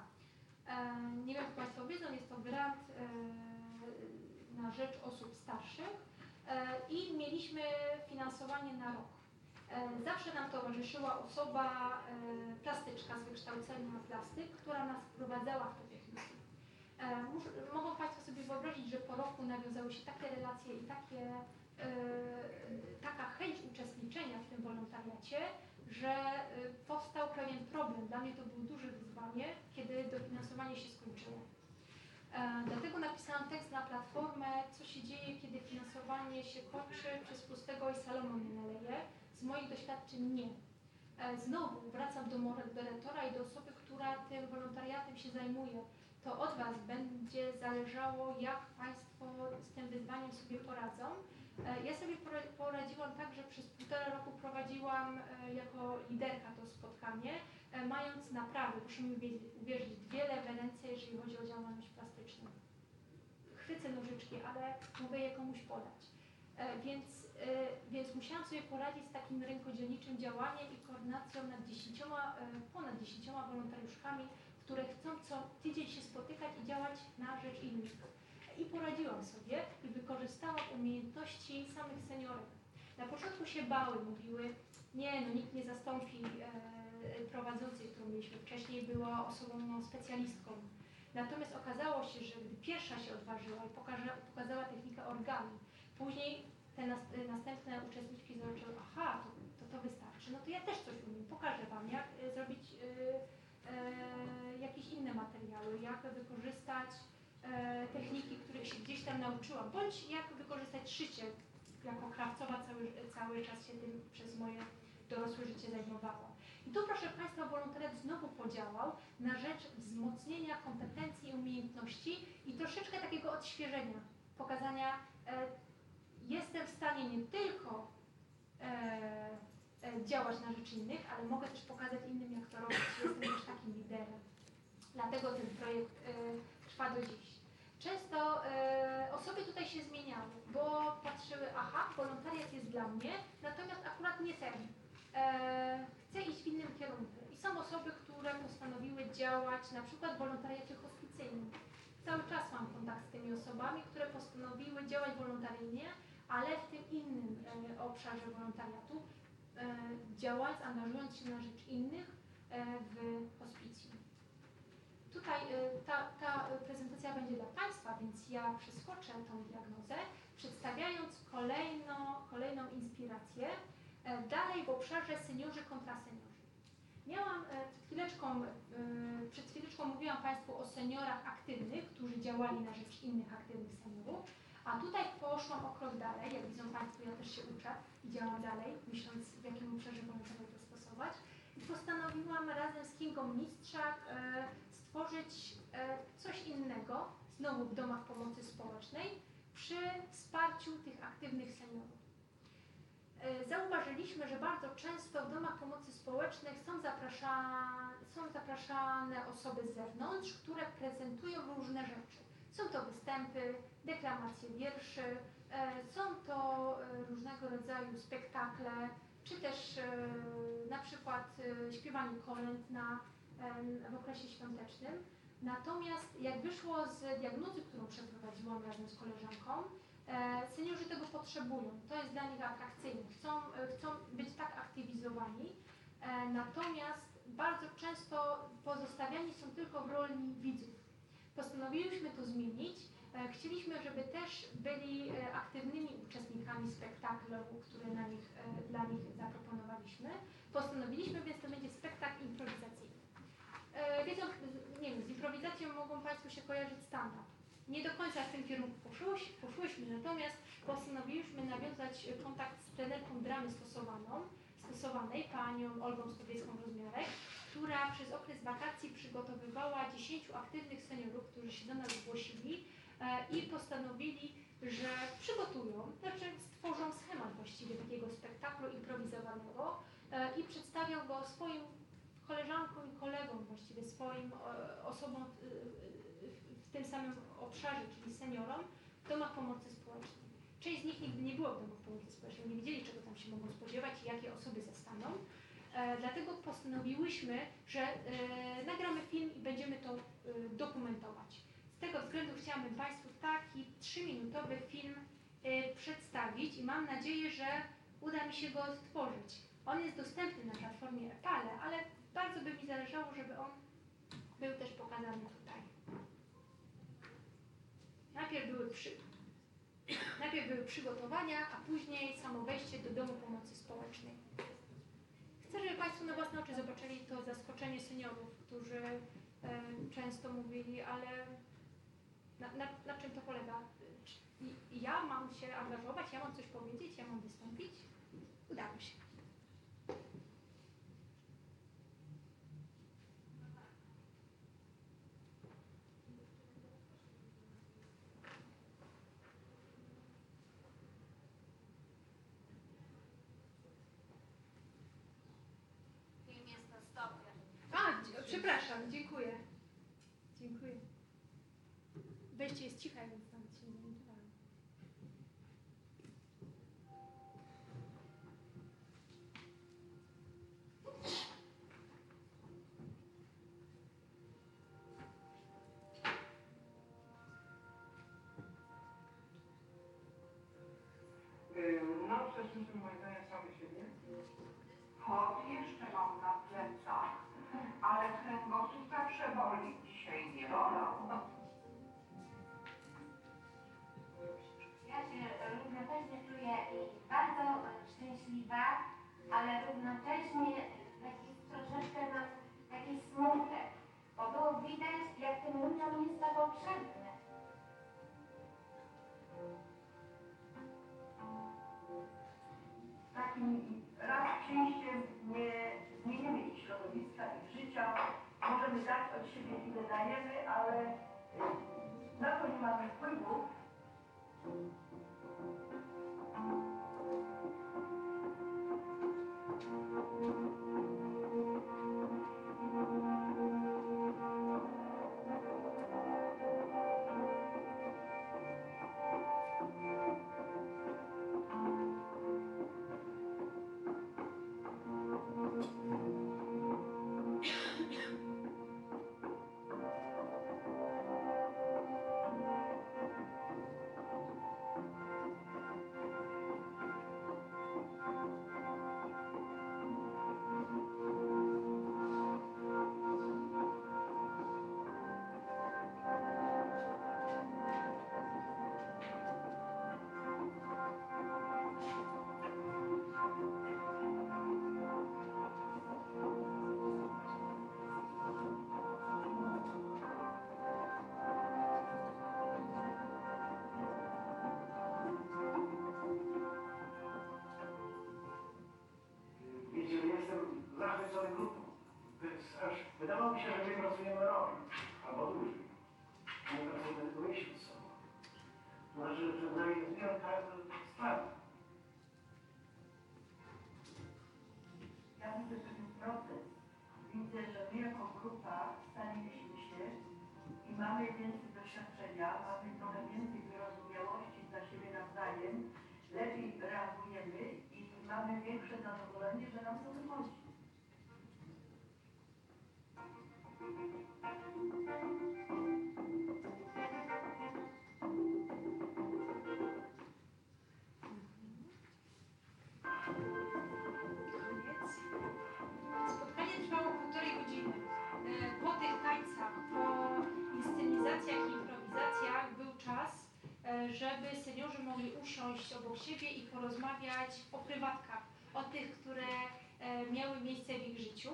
E, Nie wiem, czy Państwo wiedzą, jest to grant e, na rzecz osób starszych e, i mieliśmy finansowanie na rok. E, Zawsze nam towarzyszyła osoba, e, plastyczka z wykształcenia plastyk, która nas wprowadzała w te techniki. E, Mogą Państwo sobie wyobrazić, że po roku nawiązały się takie relacje i takie, e, taka chęć uczestniczenia w tym wolontariacie, że e, powstał pewien problem. Dla mnie to było duże wyzwanie, kiedy dofinansowanie się skończyło. E, Dlatego napisałam tekst na platformę, co się dzieje, kiedy finansowanie się kończy, czy z pustego i Salomon nie naleje. Z moich doświadczeń nie. E, Znowu wracam do moderatora i do osoby, która tym wolontariatem się zajmuje. To od Was będzie zależało, jak Państwo z tym wyzwaniem sobie poradzą. E, Ja sobie pora- poradziłam tak, że przez półtora roku prowadziłam e, jako liderka to spotkanie, e, mając naprawdę, proszę mi uwie- uwierzyć, dwie lewe ręce, jeżeli chodzi o działalność plastyczną. Chwycę nożyczki, ale mogę je komuś podać. Więc, więc musiałam sobie poradzić z takim rękodzielniczym działaniem i koordynacją nad dziesięcioma, e, ponad dziesięcioma wolontariuszkami, które chcą co tydzień się spotykać i działać na rzecz innych. I poradziłam sobie i wykorzystałam umiejętności samych seniorek. Na początku się bały, mówiły, nie, no nikt nie zastąpi e, prowadzącej, którą mieliśmy wcześniej, była osobą no, specjalistką. Natomiast okazało się, że gdy pierwsza się odważyła i pokazała technikę origami, później te nas, e, następne uczestniczki zobaczyły, aha, to, to to wystarczy, no to ja też coś umiem, pokażę Wam, jak e, zrobić e, jakieś inne materiały, jak wykorzystać techniki, których się gdzieś tam nauczyłam, bądź jak wykorzystać szycie. Jako krawcowa cały, cały czas się tym przez moje dorosłe życie zajmowałam. I tu, proszę Państwa, wolontariat znowu podziałał na rzecz wzmocnienia kompetencji i umiejętności i troszeczkę takiego odświeżenia, pokazania, e, jestem w stanie nie tylko e, e, działać na rzecz innych, ale mogę też pokazać innym, jak to robić. Jestem też takim liderem. Dlatego ten projekt e, trwa do dziś. Często e, osoby tutaj się zmieniały, bo patrzyły, aha, wolontariat jest dla mnie, natomiast akurat nie ten. E, chcę iść w innym kierunku. I są osoby, które postanowiły działać na przykład w wolontariacie hospicyjnym. Cały czas mam kontakt z tymi osobami, które postanowiły działać wolontaryjnie, ale w tym innym e, obszarze wolontariatu, e, działając, angażując się na rzecz innych e, w hospicjum. Tutaj e, ta, ta prezentacja będzie dla Państwa, więc ja przeskoczę tą diagnozę, przedstawiając kolejno, kolejną inspirację e, dalej w obszarze seniorzy kontra seniorzy. Miałam e, przed chwileczką, e, przed chwileczką mówiłam Państwu o seniorach aktywnych, którzy działali na rzecz innych aktywnych seniorów, a tutaj poszłam o krok dalej, jak widzą Państwo, ja też się uczę i działam dalej, myśląc w jakim obszarze wolontariat zastosować i postanowiłam razem z Kingą Mistrzak stworzyć e, coś innego, znowu w domach pomocy społecznej, przy wsparciu tych aktywnych seniorów. E, Zauważyliśmy, że bardzo często w domach pomocy społecznej są, zaprasza, są zapraszane osoby z zewnątrz, które prezentują różne rzeczy. Są to występy, deklamacje wierszy, e, są to różnego rodzaju spektakle, czy też na przykład śpiewanie kolęd na, w okresie świątecznym. Natomiast jak wyszło z diagnozy, którą przeprowadziłam razem z koleżanką, e, seniorzy tego potrzebują. To jest dla nich atrakcyjne. Chcą, e, chcą być tak aktywizowani. E, Natomiast bardzo często pozostawiani są tylko w roli widzów. Postanowiliśmy to zmienić. Chcieliśmy, żeby też byli aktywnymi uczestnikami spektaklu, który nich, dla nich zaproponowaliśmy. Postanowiliśmy więc, to będzie spektakl improwizacyjny. E, Wiedzą, nie wiem, z improwizacją mogą Państwu się kojarzyć stand-up. Nie do końca w tym kierunku poszłyś, poszłyśmy, natomiast postanowiliśmy nawiązać kontakt z trenerką dramy stosowaną, stosowanej, panią Olgą Stowiecką-Rozmiarek, która przez okres wakacji przygotowywała 10 aktywnych seniorów, którzy się do nas zgłosili e, i postanowili, że przygotują, znaczy stworzą schemat właściwie takiego spektaklu improwizowanego e, i przedstawią go swoim koleżankom i kolegom, właściwie swoim osobom w, w, w tym samym obszarze, czyli seniorom, w domach pomocy społecznej. Część z nich nigdy nie była w domach pomocy społecznej, nie wiedzieli, czego tam się mogą spodziewać i jakie osoby zastaną. E, dlatego postanowiłyśmy, że e, nagramy film i będziemy to e, dokumentować. Z tego względu chciałabym Państwu taki trzyminutowy film przedstawić i mam nadzieję, że uda mi się go stworzyć. On jest dostępny na platformie Epale, ale bardzo by mi zależało, żeby on był też pokazany tutaj. Najpierw były, przy... Najpierw były przygotowania, a później samo wejście do domu pomocy społecznej. Chcę, żeby Państwo na własne oczy zobaczyli to zaskoczenie seniorów, którzy e, często mówili, ale na, na, na czym to polega? Ja mam się angażować, ja mam coś powiedzieć, ja mam wystąpić? Udało się. Film jest na stopie. A, dzie- przepraszam, dziękuję. Dziękuję. Wejście jest ciche, więc tam ale Że jest wiele charakter sprawy. Ja widzę pewien proces. Widzę, że my jako grupa staliśmy się i mamy więcej doświadczenia, mamy trochę więcej wyrozumiałości dla siebie nawzajem, lepiej reagujemy i mamy większe zadowolenie, że nam to wychodzi. Czas, e, żeby seniorzy mogli usiąść obok siebie i porozmawiać o prywatkach, o tych, które e, miały miejsce w ich życiu.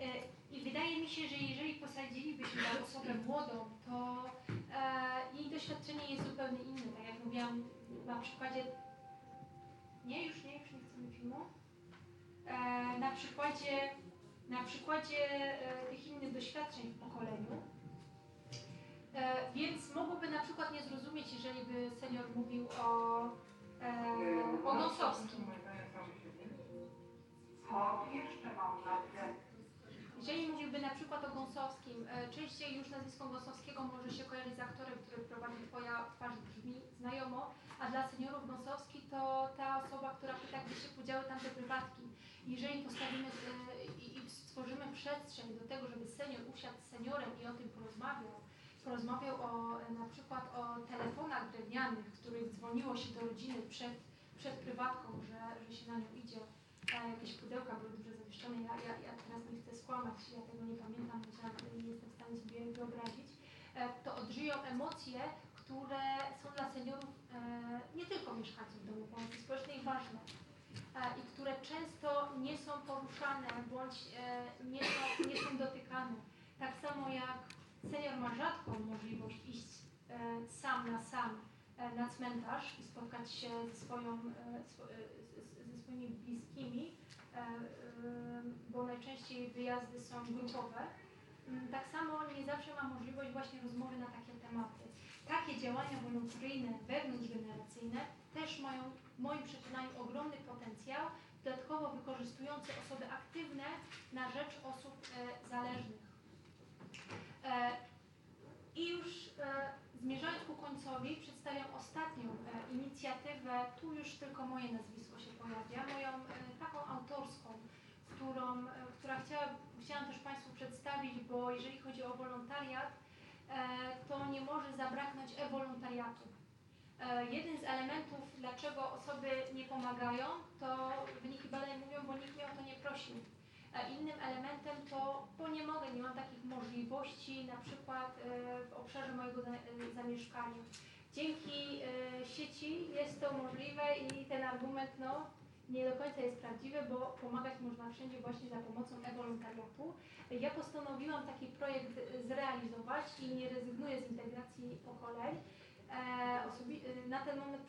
E, I wydaje mi się, że jeżeli posadzilibyśmy na osobę młodą, to jej doświadczenie jest zupełnie inne. Tak jak mówiłam na przykładzie. Nie, już nie, już nie chcemy filmu na przykładzie, na przykładzie tych innych doświadczeń w pokoleniu. E, więc mogłoby na przykład nie zrozumieć, jeżeli by senior mówił o, e, o No, siebie. Co jeszcze mam na? Jeżeli mówiłby na przykład o Gąsowskim, e, częściej już nazwisko Gąsowskiego może się kojarzyć z aktorem, który prowadzi Twoja twarz brzmi znajomo, a dla seniorów Gąsowski to ta osoba, która pyta, gdzie się podziały tamte prywatki. Jeżeli postawimy i stworzymy przestrzeń do tego, żeby senior usiadł z seniorem i o tym porozmawiał, porozmawiał o, na przykład o telefonach drewnianych, w których dzwoniło się do rodziny przed, przed prywatką, że, że się na nią idzie, e, jakieś pudełka były dobrze zawieszone. Ja, ja, ja teraz nie chcę skłamać, ja tego nie pamiętam, nie jestem w stanie sobie wyobrazić. E, to odżyją emocje, które są dla seniorów e, nie tylko mieszkańców domu pomocy społecznej ważne e, i które często nie są poruszane bądź nie, są, nie są dotykane. Tak samo jak senior ma rzadką możliwość iść e, sam na sam e, na cmentarz i spotkać się ze, swoją, e, ze swoimi bliskimi, bo najczęściej wyjazdy są grupowe. Mm, Tak samo nie zawsze ma możliwość właśnie rozmowy na takie tematy. Takie działania wolontaryjne, wewnątrzgeneracyjne też mają w moim przekonaniu ogromny potencjał, dodatkowo wykorzystujące osoby aktywne na rzecz osób zależnych. E, I już e, zmierzając ku końcowi, przedstawiam ostatnią e, inicjatywę, tu już tylko moje nazwisko się pojawia, moją taką autorską, którą, która chciała, chciałam też Państwu przedstawić, bo jeżeli chodzi o wolontariat, to nie może zabraknąć e-wolontariatu. Jeden z elementów, dlaczego osoby nie pomagają, to wyniki badań mówią, bo nikt mnie o to nie prosił. A innym elementem to, bo nie mogę, nie mam takich możliwości, na przykład e, w obszarze mojego e, zamieszkania. Dzięki e, sieci jest to możliwe i ten argument no, nie do końca jest prawdziwy, bo pomagać można wszędzie właśnie za pomocą e-wolontariatu. Ja postanowiłam taki projekt zrealizować i nie rezygnuję z integracji pokoleń. Na ten moment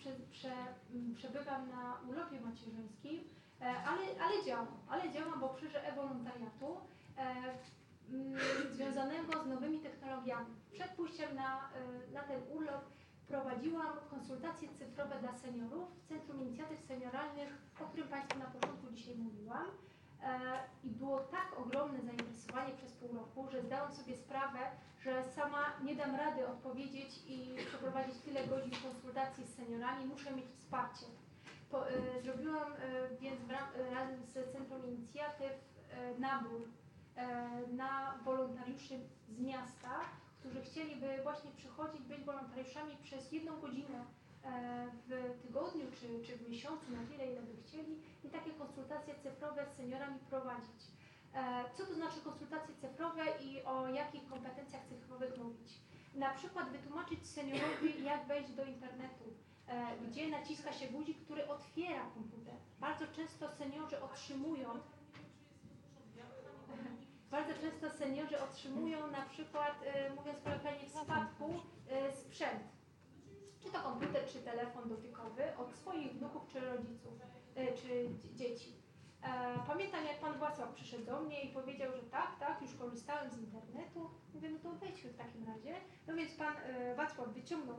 przebywam na urlopie macierzyńskim, ale, ale działam, ale działam w obszarze e-wolontariatu e, m, [CLEARS THROAT] związanego z nowymi technologiami. Przed pójściem na, e, na ten urlop prowadziłam konsultacje cyfrowe dla seniorów w Centrum Inicjatyw Senioralnych, o którym Państwu na początku dzisiaj mówiłam. E, I było tak ogromne zainteresowanie przez pół roku, że zdałam sobie sprawę, że sama nie dam rady odpowiedzieć i przeprowadzić tyle godzin konsultacji z seniorami, muszę mieć wsparcie. Po, e, zrobiłam e, więc e, razem z Centrum Inicjatyw nabór na wolontariuszy z miasta, którzy chcieliby właśnie przychodzić, być wolontariuszami przez jedną godzinę w tygodniu czy, czy w miesiącu, na tyle, ile by chcieli i takie konsultacje cyfrowe z seniorami prowadzić. E, Co to znaczy konsultacje cyfrowe i o jakich kompetencjach cyfrowych mówić? Na przykład wytłumaczyć seniorowi, jak wejść do internetu, gdzie naciska się guzik, który otwiera komputer. Bardzo często seniorzy otrzymują [LAUGHS] bardzo często seniorzy otrzymują na przykład, e, mówiąc kolokwialnie, w spadku e, sprzęt. Czy to komputer, czy telefon dotykowy od swoich wnuków, czy rodziców, e, czy dzie- dzieci. E, Pamiętam, jak pan Wacław przyszedł do mnie i powiedział, że tak, tak, już korzysta korzystałem z internetu. Mówię, no to wejdźmy w takim razie. No więc pan e, Wacław wyciągnął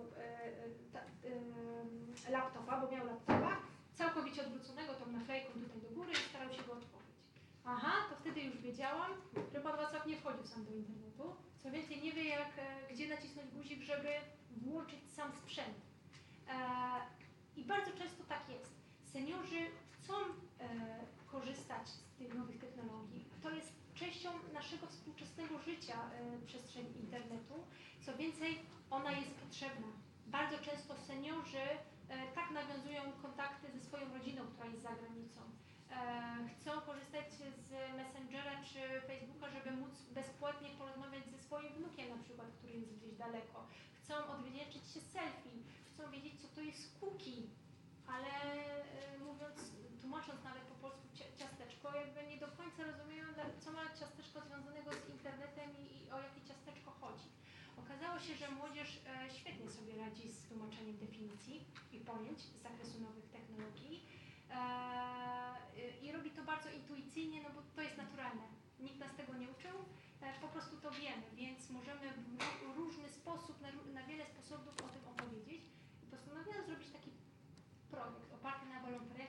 e, laptopa, bo miał laptopa, całkowicie odwróconego tą naklejką tutaj do góry i starał się go otworzyć. Aha, to wtedy już wiedziałam, że pan Wacław nie wchodził sam do internetu. Co więcej, nie wie jak, gdzie nacisnąć guzik, żeby włączyć sam sprzęt. I bardzo często tak jest. Seniorzy chcą korzystać z tych nowych technologii. To jest częścią naszego współczesnego życia e, przestrzeń internetu. Co więcej, ona jest potrzebna. Bardzo często seniorzy e, tak nawiązują kontakty ze swoją rodziną, która jest za granicą. E, chcą korzystać z Messengera czy Facebooka, żeby móc bezpłatnie porozmawiać ze swoim wnukiem na przykład, który jest gdzieś daleko. Chcą odwdzięczyć się selfie, chcą wiedzieć co to jest cookie, ale mówiąc, tłumacząc nawet po polsku ciasteczko, jakby nie do końca rozumieją, co ma ciasteczko związanego z internetem i, i o jakie ciasteczko chodzi. Okazało się, że młodzież e, świetnie sobie radzi z tłumaczeniem definicji i pojęć z zakresu nowych technologii. E, I robi to bardzo intuicyjnie, no bo to jest naturalne. Nikt nas tego nie uczył, e, po prostu to wiemy, więc możemy w ró- różny sposób, na, wiele sposobów o tym opowiedzieć. Postanowiłam zrobić taki projekt oparty na wolontariacie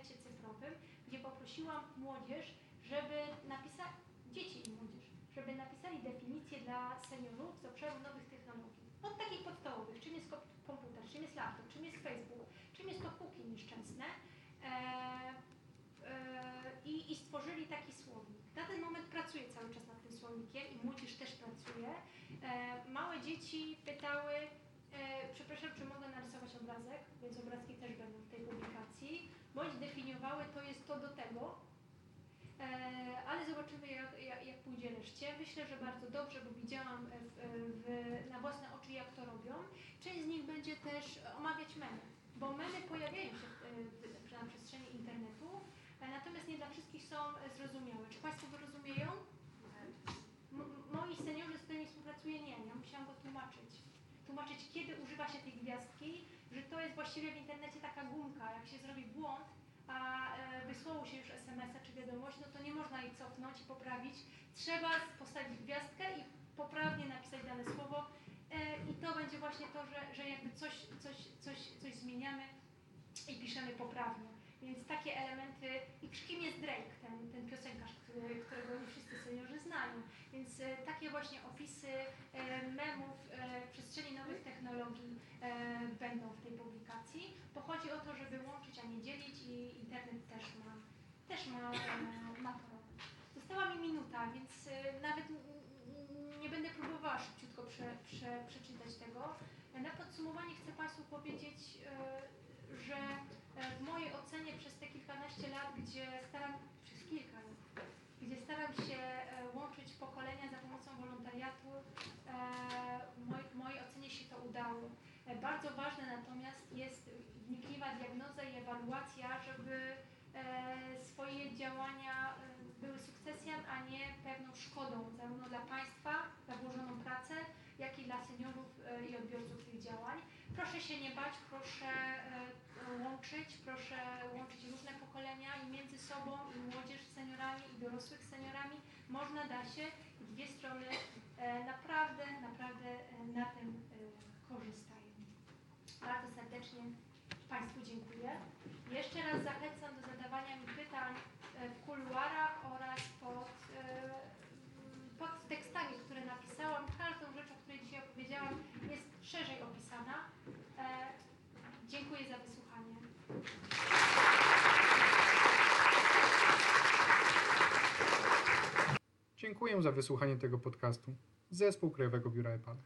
poprosiłam młodzież, żeby napisać, dzieci i młodzież, żeby napisali definicję dla seniorów z obszaru nowych technologii. Od takich podstawowych, czym jest ko- komputer, czym jest laptop, czym jest Facebook, czym jest to cookie nieszczęsne. E, e, i, I stworzyli taki słownik. Na ten moment pracuję cały czas nad tym słownikiem i młodzież też pracuje. E, małe dzieci pytały, e, przepraszam, czy mogę narysować obrazek, więc obrazki też będą w tej publikacji, bądź definiowały to jest to do tego, e, ale zobaczymy jak, jak, jak pójdzie reszcie. Myślę, że bardzo dobrze, bo widziałam w, w, na własne oczy jak to robią. Część z nich będzie też omawiać memy, bo memy pojawiają się w, na przestrzeni internetu, e, natomiast nie dla wszystkich są zrozumiałe. Czy Państwo wyrozumieją? M- moi seniorzy, z którymi współpracuję, nie. Ja musiałam go tłumaczyć. Tłumaczyć, kiedy używa się tej gwiazdki, to jest właściwie w internecie taka gumka. Jak się zrobi błąd, a e, wysłało się już SMS-a czy wiadomość, no to nie można jej cofnąć i poprawić. Trzeba postawić gwiazdkę i poprawnie napisać dane słowo. E, I to będzie właśnie to, że, że jakby coś, coś, coś, coś zmieniamy i piszemy poprawnie. Więc takie elementy, i kim jest Drake, ten, ten piosenkarz, który, którego nie wszyscy seniorzy znają. Więc e, takie właśnie opisy e, memów e, w przestrzeni nowych technologii e, będą w tej publikacji, bo chodzi o to, żeby łączyć, a nie dzielić i internet też ma, też ma, e, ma to robić. Została mi minuta, więc e, nawet nie będę próbowała szybciutko prze, prze, przeczytać tego. Na podsumowanie chcę Państwu powiedzieć, e, że e, w mojej ocenie przez te kilkanaście lat, gdzie staram, przez kilka lat, gdzie staram się e, łączyć pokolenia za pomocą wolontariatu, e, w mojej, w mojej ocenie się to udało. E, Bardzo ważne natomiast jest wnikliwa diagnoza i ewaluacja, żeby e, swoje działania e, były sukcesem, a nie pewną szkodą, zarówno dla państwa, za włożoną pracę, jak i dla seniorów i odbiorców tych działań. Proszę się nie bać, proszę łączyć, proszę łączyć różne pokolenia i między sobą, i młodzież z seniorami, i dorosłych z seniorami. Można, da się. Dwie strony naprawdę, naprawdę na tym korzystają. Bardzo serdecznie Państwu dziękuję. Jeszcze raz zachęcam do zadawania mi pytań e, w kuluarach oraz pod, e, pod tekstami, które napisałam. Każdą rzecz, o której dzisiaj opowiedziałam, jest szerzej opisana. E, Dziękuję za wysłuchanie. Dziękuję za wysłuchanie tego podcastu. Zespół Krajowego Biura EPAL.